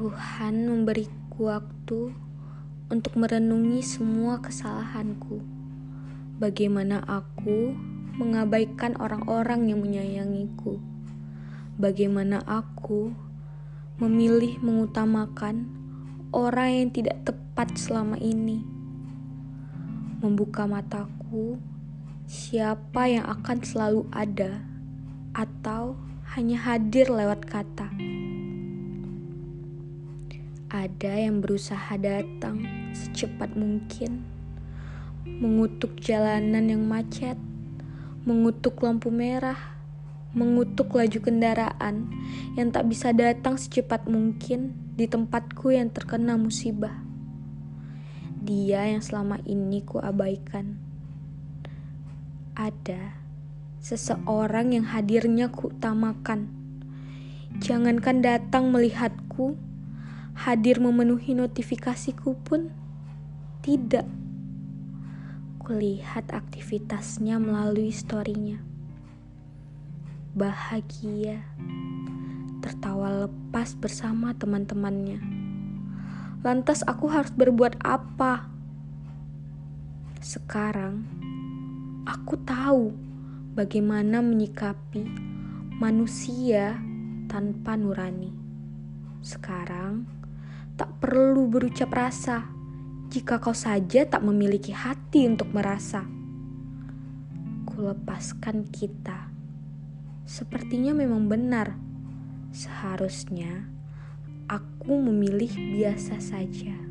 Tuhan memberiku waktu untuk merenungi semua kesalahanku. Bagaimana aku mengabaikan orang-orang yang menyayangiku. Bagaimana aku memilih mengutamakan orang yang tidak tepat selama ini. Membuka mataku, siapa yang akan selalu ada atau hanya hadir lewat kata. Ada yang berusaha datang secepat mungkin, mengutuk jalanan yang macet, mengutuk lampu merah, mengutuk laju kendaraan yang tak bisa datang secepat mungkin di tempatku yang terkena musibah. Dia yang selama ini ku abaikan. Ada seseorang yang hadirnya ku utamakan. Jangankan datang melihatku, hadir memenuhi notifikasiku pun tidak. Kulihat aktivitasnya melalui storynya. Bahagia, tertawa lepas bersama teman-temannya. Lantas aku harus berbuat apa? Sekarang, aku tahu bagaimana menyikapi manusia tanpa nurani. Sekarang, tak perlu berucap rasa jika kau saja tak memiliki hati untuk merasa. Kulepaskan kita. Sepertinya memang benar. Seharusnya aku memilih biasa saja.